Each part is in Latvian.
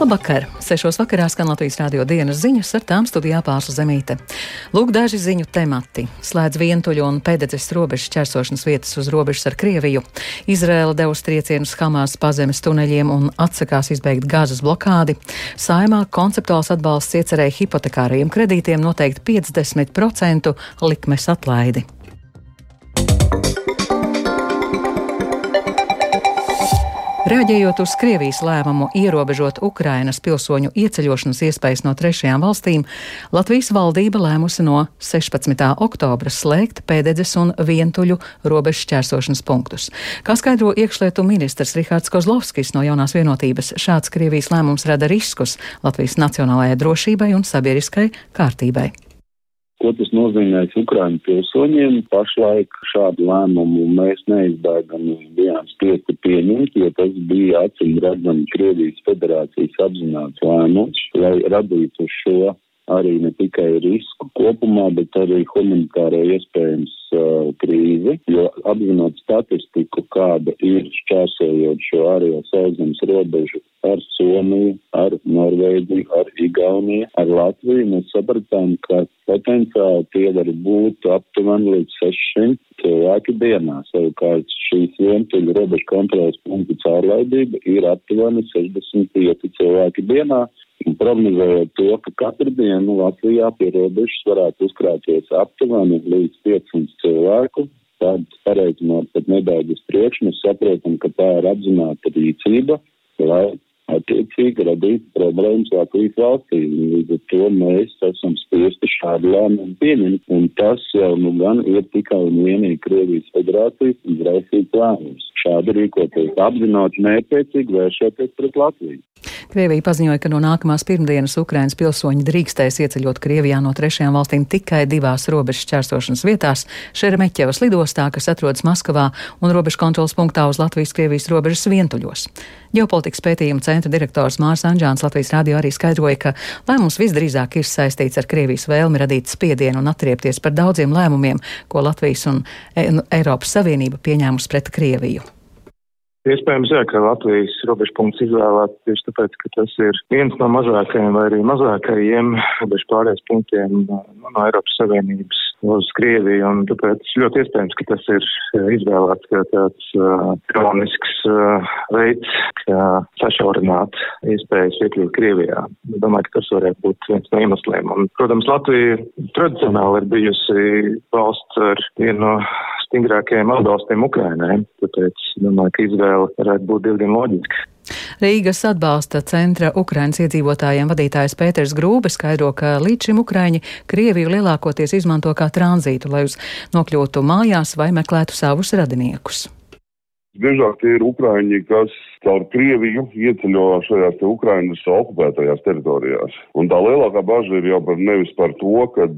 Labvakar! Sešos vakarā skan Latvijas rādio dienas ziņas, ar tām studijā pārsla zemīte. Lūk, daži ziņu temati. Slēdz vientuļu un pēdedzes robežas čersošanas vietas uz robežas ar Krieviju. Izrēla devusi triecienus Hamās pazemes tuneļiem un atsakās izbeigt gazas blokādi. Saimā konceptuāls atbalsts iecerēja hipotekārajiem kredītiem noteikt 50% likmes atlaidi. Reaģējot uz Krievijas lēmumu ierobežot Ukrainas pilsoņu ieceļošanas iespējas no trešajām valstīm, Latvijas valdība lēmusi no 16. oktobra slēgt pēdedzes un vientuļu robežu šķērsošanas punktus. Kā skaidro iekšlietu ministrs Rihards Kozlovskis no jaunās vienotības, šāds Krievijas lēmums rada riskus Latvijas nacionālajai drošībai un sabiedriskai kārtībai. Ko tas nozīmēs Ukraiņu pilsoņiem? Pašlaik šādu lēmumu mēs neizbēgami bijām spiesti pieņemt, jo tas bija acīm redzami Krievijas federācijas apzināts lēmums, lai radītu šo arī ne tikai risku kopumā, bet arī humanitāro iespējams uh, krīzi, jo apzinot statistiku, kāda ir šķērsējot šo ārējo sauszemes robežu ar Somiju, ar Norvēģiju, ar Igauniju, ar Latviju, mēs sapratām, ka potenciāli tie var būt aptuveni līdz 600 cilvēki dienā. Savukārt šīs vientuļu robežu kontrolas punktu caurlaidība ir aptuveni 65 cilvēki dienā. Un prognozējot to, ka katru dienu Latvijā pie robežas varētu uzkrāties aptuveni līdz 500 cilvēku, tad pareizinot pat nedaudz uz priekšu, mēs saprotam, ka tā ir apzināta rīcība, lai attiecīgi radīt problēmas Latvijas valstī. Līdz ar to mēs esam spiesti šādu lēmumu pieņemt, un tas jau nu gan ir tikai un vienīgi Krievijas federācijas izraisīts lēmums. Šādi rīkoties apzināti mērķiecīgi vēršoties pret Latviju. Krievija paziņoja, ka no nākamās pirmdienas Ukrainas pilsoņi drīkstēs ieceļot Krievijā no trešajām valstīm tikai divās robežas čērsošanas vietās - Šeremeķevas lidostā, kas atrodas Maskavā, un robežu kontrolas punktā uz Latvijas-Krievijas robežas vientuļos. Ģeopolitikas pētījuma centra direktors Mārs Anģāns Latvijas radio arī skaidroja, ka lēmums visdrīzāk ir saistīts ar Krievijas vēlmi radīt spiedienu un atriepties par daudziem lēmumiem, ko Latvijas un e Eiropas Savienība pieņēmusi pret Krieviju. Iespējams, jā, ka Latvijas robežpunkts izvēlēt tieši tāpēc, ka tas ir viens no mazākajiem vai arī mazākajiem robežu pārējais punktiem no Eiropas Savienības uz Krieviju, un tāpēc ļoti iespējams, ka tas ir izvēlēts kā tāds uh, kronisks uh, veids, kā sašaurināt iespējas iekļūt Krievijā. Domāju, ka tas varētu būt viens no iemesliem. Un, protams, Latvija tradicionāli ir bijusi valsts ar vienu no stingrākajiem atbalstiem Ukrainai, tāpēc domāju, ka izvēle varētu būt diezgan loģiska. Rīgas atbalsta centra Ukrainas iedzīvotājiem vadītājs Pēters Grūbe skaidro, ka līdz šim Ukraiņi Krieviju lielākoties izmanto kā tranzītu, lai uz nokļūtu mājās vai meklētu savus radiniekus. Biežāk tie ir Ukraiņi, kas caur Krieviju ieceļo šajās te Ukrainas okupētajās teritorijās. Un tā lielākā bažas ir jau par nevis par to, ka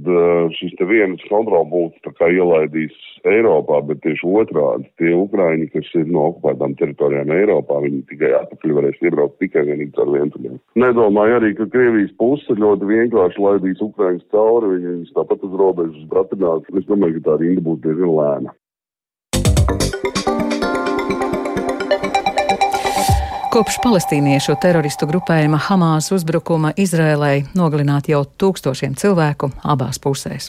šis te viens kontrolpunkts tā kā ielaidīs Eiropā, bet tieši otrādi tie Ukraiņi, kas ir no okupētām teritorijām Eiropā, viņi tikai atpakaļ varēs iebraukt tikai vienīgi caur vientuļiem. Nedomāju arī, ka Krievijas puse ļoti vienkārši laidīs Ukraiņus cauri, viņi tāpat uz robežas bratinās. Es domāju, ka tā rinda būs diezgan lēna. Kopš palestīniešu teroristu grupējuma Hamas uzbrukuma Izrēlai nogalināti jau tūkstošiem cilvēku abās pusēs.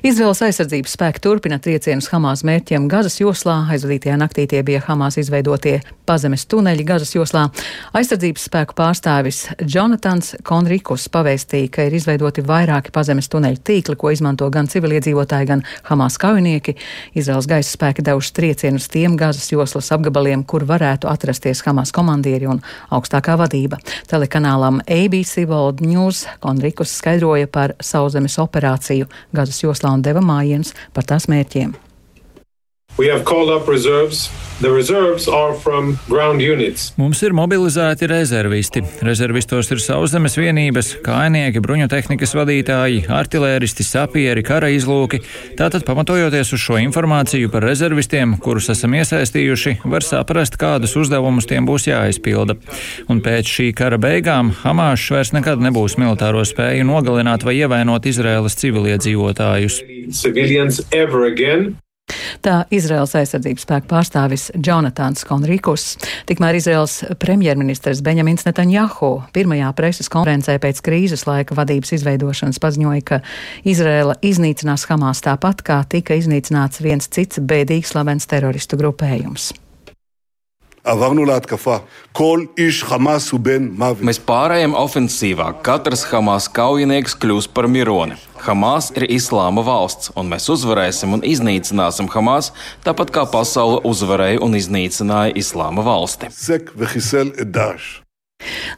Izraels aizsardzības spēki turpina triecienus Hamas mērķiem Gazas joslā. Aizvadītajā naktī tie bija Hamas izveidotie pazemes tuneļi Gazas joslā. Aizsardzības spēku pārstāvis Jonatans Konrikus pavēstīja, ka ir izveidoti vairāki pazemes tuneļu tīkli, ko izmanto gan civiliedzīvotāji, gan Hamas kaujinieki. Izraels gaisa spēki devuši triecienus tiem Gazas joslas apgabaliem, kur varētu atrasties Hamas komandieri amatieri un augstākā vadība. Telekanālam ABC World News Konrikus skaidroja par sauszemes operāciju Gazas joslā un deva mājienus par tās mērķiem. Mums ir mobilizēti rezervisti. Rezervistos ir sauszemes vienības, kainieki, bruņotehnikas vadītāji, artilēristi, sapieri, kara izlūki. Tātad, pamatojoties uz šo informāciju par rezervistiem, kurus esam iesaistījuši, var saprast, kādus uzdevumus tiem būs jāizpilda. Un pēc šī kara beigām Hamāšs vairs nekad nebūs militāro spēju nogalināt vai ievainot Izraēlas civiliedzīvotājus. Tā Izraels aizsardzības spēku pārstāvis Jonatans Konrikus. Tikmēr Izraels premjerministrs Benjamins Netanjahu pirmajā preses konferencē pēc krīzes laika vadības izveidošanas paziņoja, ka Izraela iznīcinās Hamas tāpat, kā tika iznīcināts viens cits bēdīgs slavens teroristu grupējums. עברנו להתקפה. כל איש חמאס הוא בן מוות. Mēs pārējām ofensīvā. Katrs Hamas kaujinieks kļūs par mironi. Hamas ir islāma valsts, un mēs uzvarēsim un iznīcināsim Hamas, tāpat kā pasaule uzvarēja un iznīcināja islāma valsti. Sek vehisel et Daesh.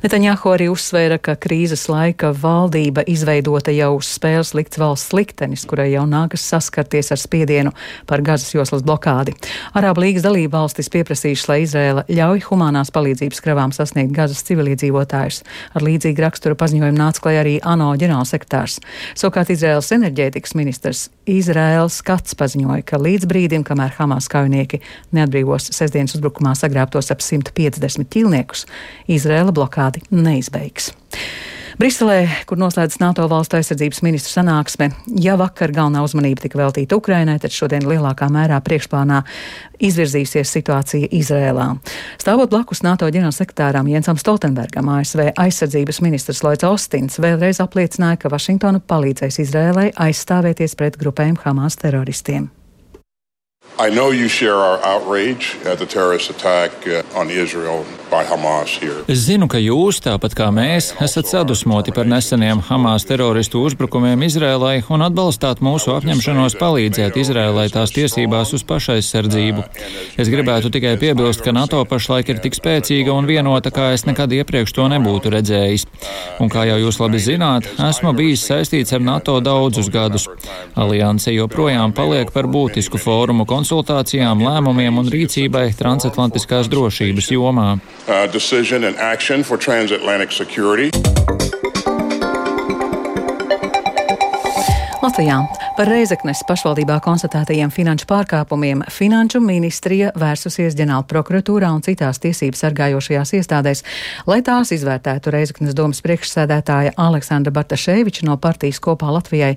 Netaņāho arī uzsvēra, ka krīzes laika valdība izveidota jau uz spēles likts valsts liktenis, kurai jau nākas saskarties ar spiedienu par gazas joslas blokādi. Arābu līgas dalība valstis pieprasījušas, lai Izrēla ļauj humanās palīdzības kravām sasniegt gazas civiliedzīvotājus. Ar līdzīgu raksturu paziņojumu nāca klajā arī ANO ģenerālsekretārs. Savukārt Izraēlas enerģētikas ministrs Izraēlas skats paziņoja, ka līdz brīdim, kamēr Hamas kaujinieki neatbrīvos sestdienas uzbrukumā sagrābtos ap 150 ķilniekus, Izraēla blokādi neizbeigs. Briselē, kur noslēdzas NATO valstu aizsardzības ministru sanāksme, ja vakar galvenā uzmanība tika veltīta Ukrainai, tad šodien lielākā mērā priekšplānā izvirzījusies situācija Izrēlā. Stāvot blakus NATO ģenerālsekretāram Jensam Stoltenbergam, ASV aizsardzības ministrs Lloyds Austins vēlreiz apliecināja, ka Vašingtona palīdzēs Izrēlai aizstāvēties pret grupējumu Hamas teroristiem. I know you share our outrage at the terrorist attack uh, on Israel by Hamas here. Es zinu, ka jūs, tāpat kā mēs, esat sadusmoti par neseniem Hamas teroristu uzbrukumiem Izrēlai un atbalstāt mūsu apņemšanos palīdzēt Izrēlai tās tiesībās uz pašaizsardzību. Es gribētu tikai piebilst, ka NATO pašlaik ir tik spēcīga un vienota, kā es nekad iepriekš to nebūtu redzējis. Un kā jau jūs labi zināt, esmu bijis saistīts ar NATO daudzus gadus. Alianse joprojām paliek par būtisku fórumu konsultācijām, lēmumiem un rīcībai transatlantiskās drošības jomā. Uh, decision and action for transatlantic security. Latvijā par Reizeknes pašvaldībā konstatētajiem finanšu pārkāpumiem Finanšu ministrija vērsusies ģenerāla prokuratūrā un citās tiesības sargājošajās iestādēs, lai tās izvērtētu Reizeknes domas priekšsēdētāja Aleksandra Bartaševiča no partijas kopā Latvijai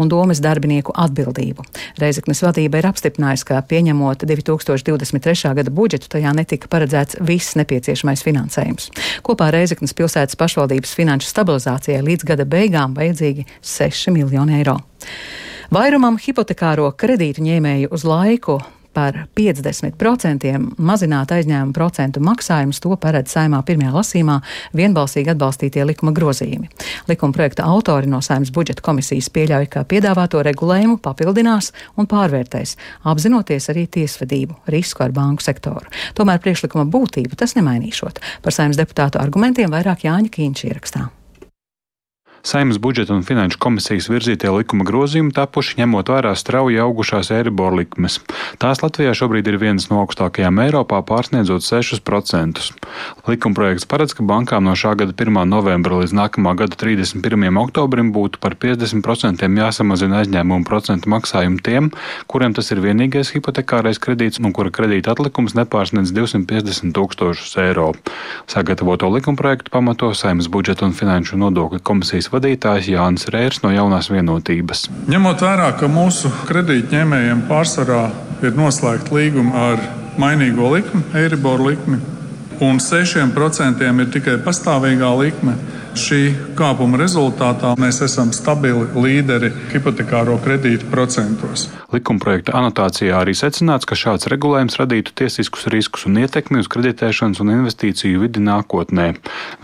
un domas darbinieku atbildību. Reizeknes vadība ir apstiprinājusi, ka pieņemot 2023. gada budžetu tajā netika paredzēts viss nepieciešamais finansējums. Kopā Reizeknes pilsētas pašvaldības finanšu stabilizācijai līdz gada beigām vajadzīgi 6 miljoni eiro. Vairumam hipotekāro kredītu ņēmēju uz laiku par 50% mazināt aizņēmumu procentu maksājumus, to paredz saimā pirmajā lasīmā vienbalsīgi atbalstītie likuma grozījumi. Likuma projekta autori no saimnes budžeta komisijas pieļauj, ka piedāvāto regulējumu papildinās un pārvērtēs, apzinoties arī tiesvedību risku ar banku sektoru. Tomēr priekšlikuma būtību tas nemainīšot. Par saimnes deputātu argumentiem vairāk Jāņa Kīņš ierakstā. Saimnes budžeta un finanšu komisijas virzītie likuma grozījumi tapuši ņemot vērā strauji augušās Eiribor likmes. Tās Latvijā šobrīd ir vienas no augstākajām Eiropā, pārsniedzot 6%. Likumprojekts paredz, ka bankām no šā gada 1. novembra līdz nākamā gada 31. oktobrim būtu par 50% jāsamazina aizņēmumu procentu maksājumu tiem, kuriem tas ir vienīgais hipotekārais kredīts un kura kredīta atlikums nepārsniedz 250 tūkstošus eiro. Sagatavoto likumprojektu pamato Saimnes budžeta un finanšu nodokļu komisijas vadītājs Jānis Rērs no jaunās vienotības. Ņemot vērā, ka mūsu kredītņēmējiem pārsvarā ir noslēgta līguma ar mainīgo likmi, Eiribor likmi, un 6% ir tikai pastāvīgā likme. Šī kāpuma rezultātā mēs esam stabili līderi hipotekāro kredītu procentos. Likumprojekta anotācijā arī secināts, ka šāds regulējums radītu tiesiskus riskus un ietekmi uz kreditēšanas un investīciju vidi nākotnē.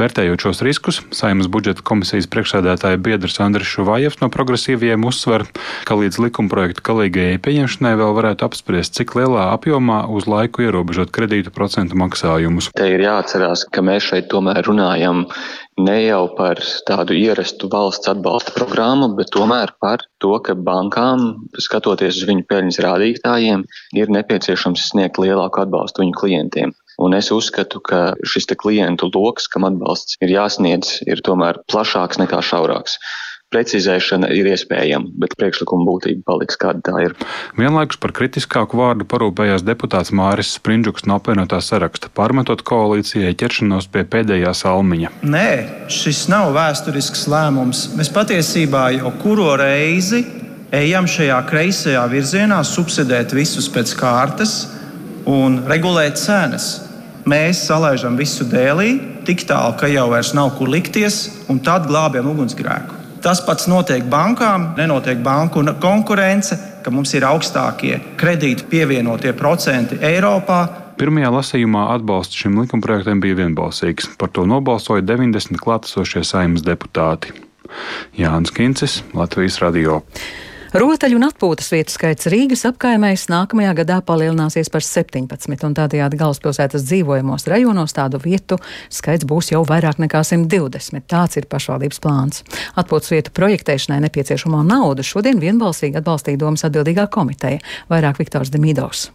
Vērtējot šos riskus, Saimnes budžeta komisijas priekšsēdētāja biedrs Andris Šuvājevs no progresīviem uzsver, ka līdz likumprojekta galīgajai pieņemšanai vēl varētu apspriest, cik lielā apjomā uz laiku ierobežot kredītu procentu maksājumus. Te ir jāatcerās, ka mēs šeit tomēr runājam ne jau par tādu ierastu valsts atbalsta programmu, bet tomēr par to, ka bankām, skatoties uz viņu peļņas rādītājiem, ir nepieciešams sniegt lielāku atbalstu viņu klientiem. Un es uzskatu, ka šis klientu lokus, kam atbalsts ir jāsniedz, ir tomēr plašāks nekā šaurāks precizēšana ir iespējama, bet priekšlikuma būtība paliks kāda tā ir. Vienlaikus par kritiskāku vārdu parūpējās deputāts Māris Sprindžuks no apvienotā saraksta, pārmetot koalīcijai ķeršanos pie pēdējā salmiņa. Nē, šis nav vēsturisks lēmums. Mēs patiesībā jau kuro reizi ejam šajā kreisajā virzienā, subsidēt visus pēc kārtas un regulēt cenas. Mēs salaižam visu dēlī, tik tālu, ka jau vairs nav kur likties, un tad glābjam ugunsgrēku. Tas pats notiek bankām, nenotiek banku konkurence, ka mums ir augstākie kredīti pievienotie procenti Eiropā. Pirmajā lasījumā atbalsts šim likumprojektam bija vienbalsīgs. Par to nobalsoja 90 klātesošie saimnes deputāti. Jānis Kincis, Latvijas Radio. Rotaļu un atpūtas vietu skaits Rīgas apkaimēs nākamajā gadā palielināsies par 17, un tādējādi galvaspilsētas dzīvojamos rajonos tādu vietu skaits būs jau vairāk nekā 120. Tāds ir pašvaldības plāns. Atpūtas vietu projektēšanai nepieciešamo naudu šodien vienbalsīgi atbalstīja domas atbildīgā komiteja, vairāk Viktors Demidovs.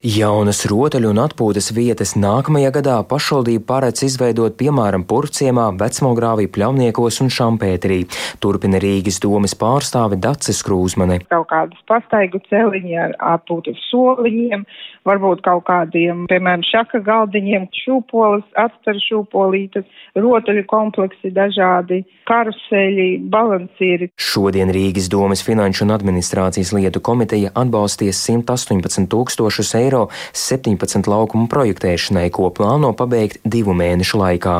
Jaunas rotaļu un atpūtas vietas nākamajā gadā pašvaldība paredz izveidot piemēram Purcēmā, Vecmogrāvī, Pļauniekos un Šampēterī. Turpina Rīgas domas pārstāve Dacis Krūzmane. Kaut kādas pastaigu celiņi ar atpūtas soliņiem, varbūt kaut kādiem, piemēram, šaka galdiņiem, šūpolis, atstaru šūpolītes, rotaļu kompleksi dažādi, karuseļi, balansīri. Šodien Rīgas domas finanšu un administrācijas lietu komiteja atbalsties 118 tūkstošus eiro eiro 17 laukumu projektēšanai, ko plāno pabeigt divu mēnešu laikā.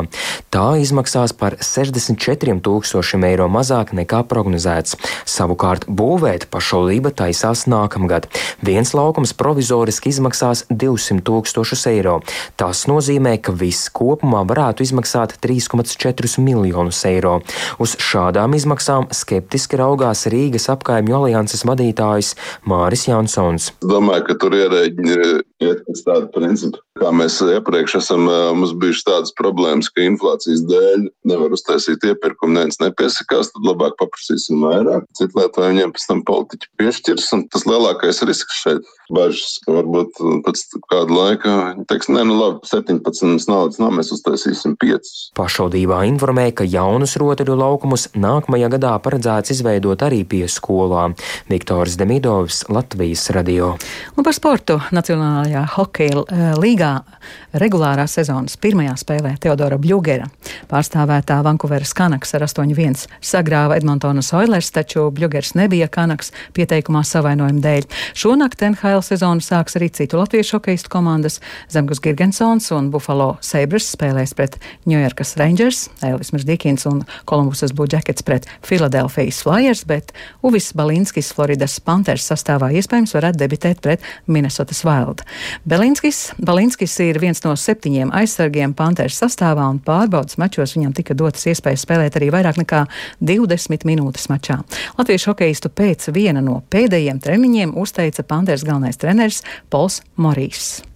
Tā izmaksās par 64 tūkstošiem eiro mazāk nekā prognozēts. Savukārt būvēt pašvaldība taisās nākamgad. Viens laukums provizoriski izmaksās 200 tūkstošus eiro. Tas nozīmē, ka viss kopumā varētu izmaksāt 3,4 miljonus eiro. Uz šādām izmaksām skeptiski raugās Rīgas apkaimju alianses vadītājs Māris Jansons. Domāju, ka tur ierēģi iet pēc tāda principa. Kā mēs iepriekš esam, mums bijušas tādas problēmas, ka inflācijas dēļ nevar uztaisīt iepirkumu, neviens nepiesakās, tad labāk paprasīsim vairāk. Citu lietu, vai viņiem pēc tam politiķi piešķirs, un tas lielākais risks šeit bažas, ka varbūt pēc kāda laika viņi teiks, nē, nu labi, 17 mums naudas nav, mēs uztaisīsim 5. Pašvaldībā informē, ka jaunus rotaļu laukumus nākamajā gadā paredzēts izveidot arī pie skolām. Viktors Demidovs, Latvijas radio. Un par sportu Nacionālajā hokeja eh, līgā regulārās sezonas pirmajā spēlē Teodora Bļūgera pārstāvētā Vankūveras Kanaks ar 8-1 sagrāva Edmontonas Oilers, taču Bļūgers nebija Kanaks pieteikumā savainojuma dēļ. Šonakt NHL sezonu sāks arī citu latviešu hokeistu komandas. Zemgus Girgensons un Buffalo Sabres spēlēs pret Ņujorkas Rangers, Elvis Mirdikins un Kolumbusas Blue Jackets pret Philadelphijas Flyers, bet Uvis Balinskis Floridas Panthers sastāvā iespējams varētu debitēt pret Minnesotas Wild. Belinskis, Balinskis ir viens no septiņiem aizsargiem Panthers sastāvā un pārbaudas mačos viņam tika dotas iespējas spēlēt arī vairāk nekā 20 minūtes mačā. Latviešu hokeistu pēc viena no pēdējiem treniņiem uzteica Panthers galvenais treneris Pols Morijs.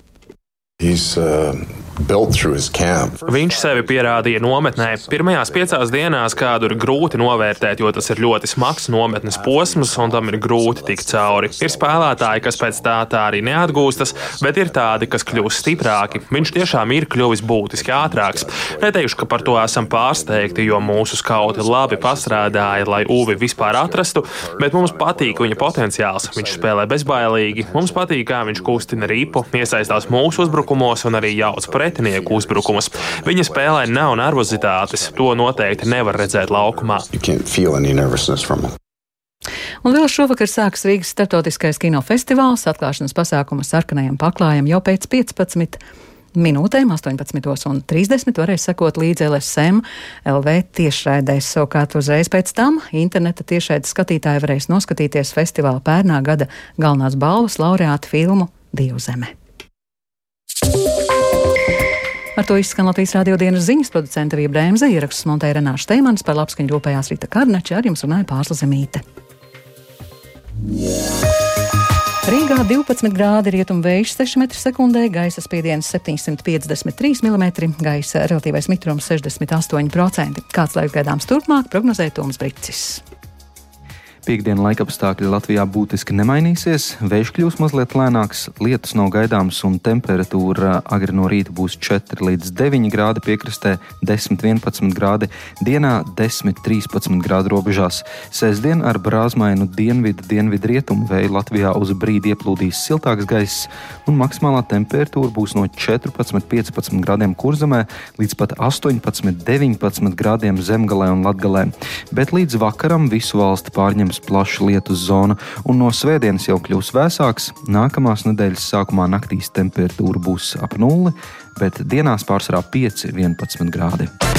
He's, uh... Viņš sevi pierādīja nometnē. Pirmajās piecās dienās kādu ir grūti novērtēt, jo tas ir ļoti smags nometnes posms, un tam ir grūti tikt cauri. Ir spēlētāji, kas pēc tā tā arī neatgūstas, bet ir tādi, kas kļūst stiprāki. Viņš tiešām ir kļuvis būtiski ātrāks. Neteikšu, ka par to esam pārsteigti, jo mūsu skauti labi pastrādāja, lai Uvi vispār atrastu, bet mums patīk viņa potenciāls. Viņš spēlē bezbailīgi, mums patīk, kā viņš kustina ripu, iesaistās mūsu uzbrukumos un arī jauc pret pretinieku uzbrukumus. Viņa spēlē nav nervozitātes. To noteikti nevar redzēt laukumā. Un vēl šovakar sāks Rīgas starptautiskais kinofestivāls. Atklāšanas pasākuma sarkanajam paklājam jau pēc 15 minūtēm, 18.30 varēs sekot līdzi LSM LV tiešraidēs. Savukārt uzreiz pēc tam interneta tiešraides skatītāji varēs noskatīties festivāla pērnā gada galvenās balvas laureātu filmu Dievzeme. Ar to izskan Latvijas rādio dienas ziņas producenta Vija Brēmze, ierakstus montēja Renāša Teimans, par labskaņu rūpējās Rita Karnača, ar jums runāja Pārsla Zemīte. Rīgā 12 grādi rietumu vējš 6 m2, gaisa spiediens 753 mm, gaisa relatīvais mitrums 68%. Kāds laiks gaidāms turpmāk, prognozē Toms Brīcis. Piektdienas laikapstākļi Latvijā būtiski nemainīsies, vējš kļūs mazliet lēnāks, lietus nav gaidāms un temperatūra agri no rīta būs 4 līdz 9 grādi piekrastē, 10-11 grādi, dienā 10-13 grādu robežās. Sēsdien ar brāzmainu dienvidu, dienvidu rietumu vēju Latvijā uz brīdi ieplūdīs siltāks gaiss un maksimālā temperatūra būs no 14-15 grādiem kurzemē līdz pat 18-19 grādiem zemgalē un latgalē. Bet līdz vakaram visu valsti pārņems iespējams plaša lietus zona, un no svētdienas jau kļūs vēsāks. Nākamās nedēļas sākumā naktīs temperatūra būs ap nulli, bet dienās pārsvarā 5-11 grādi.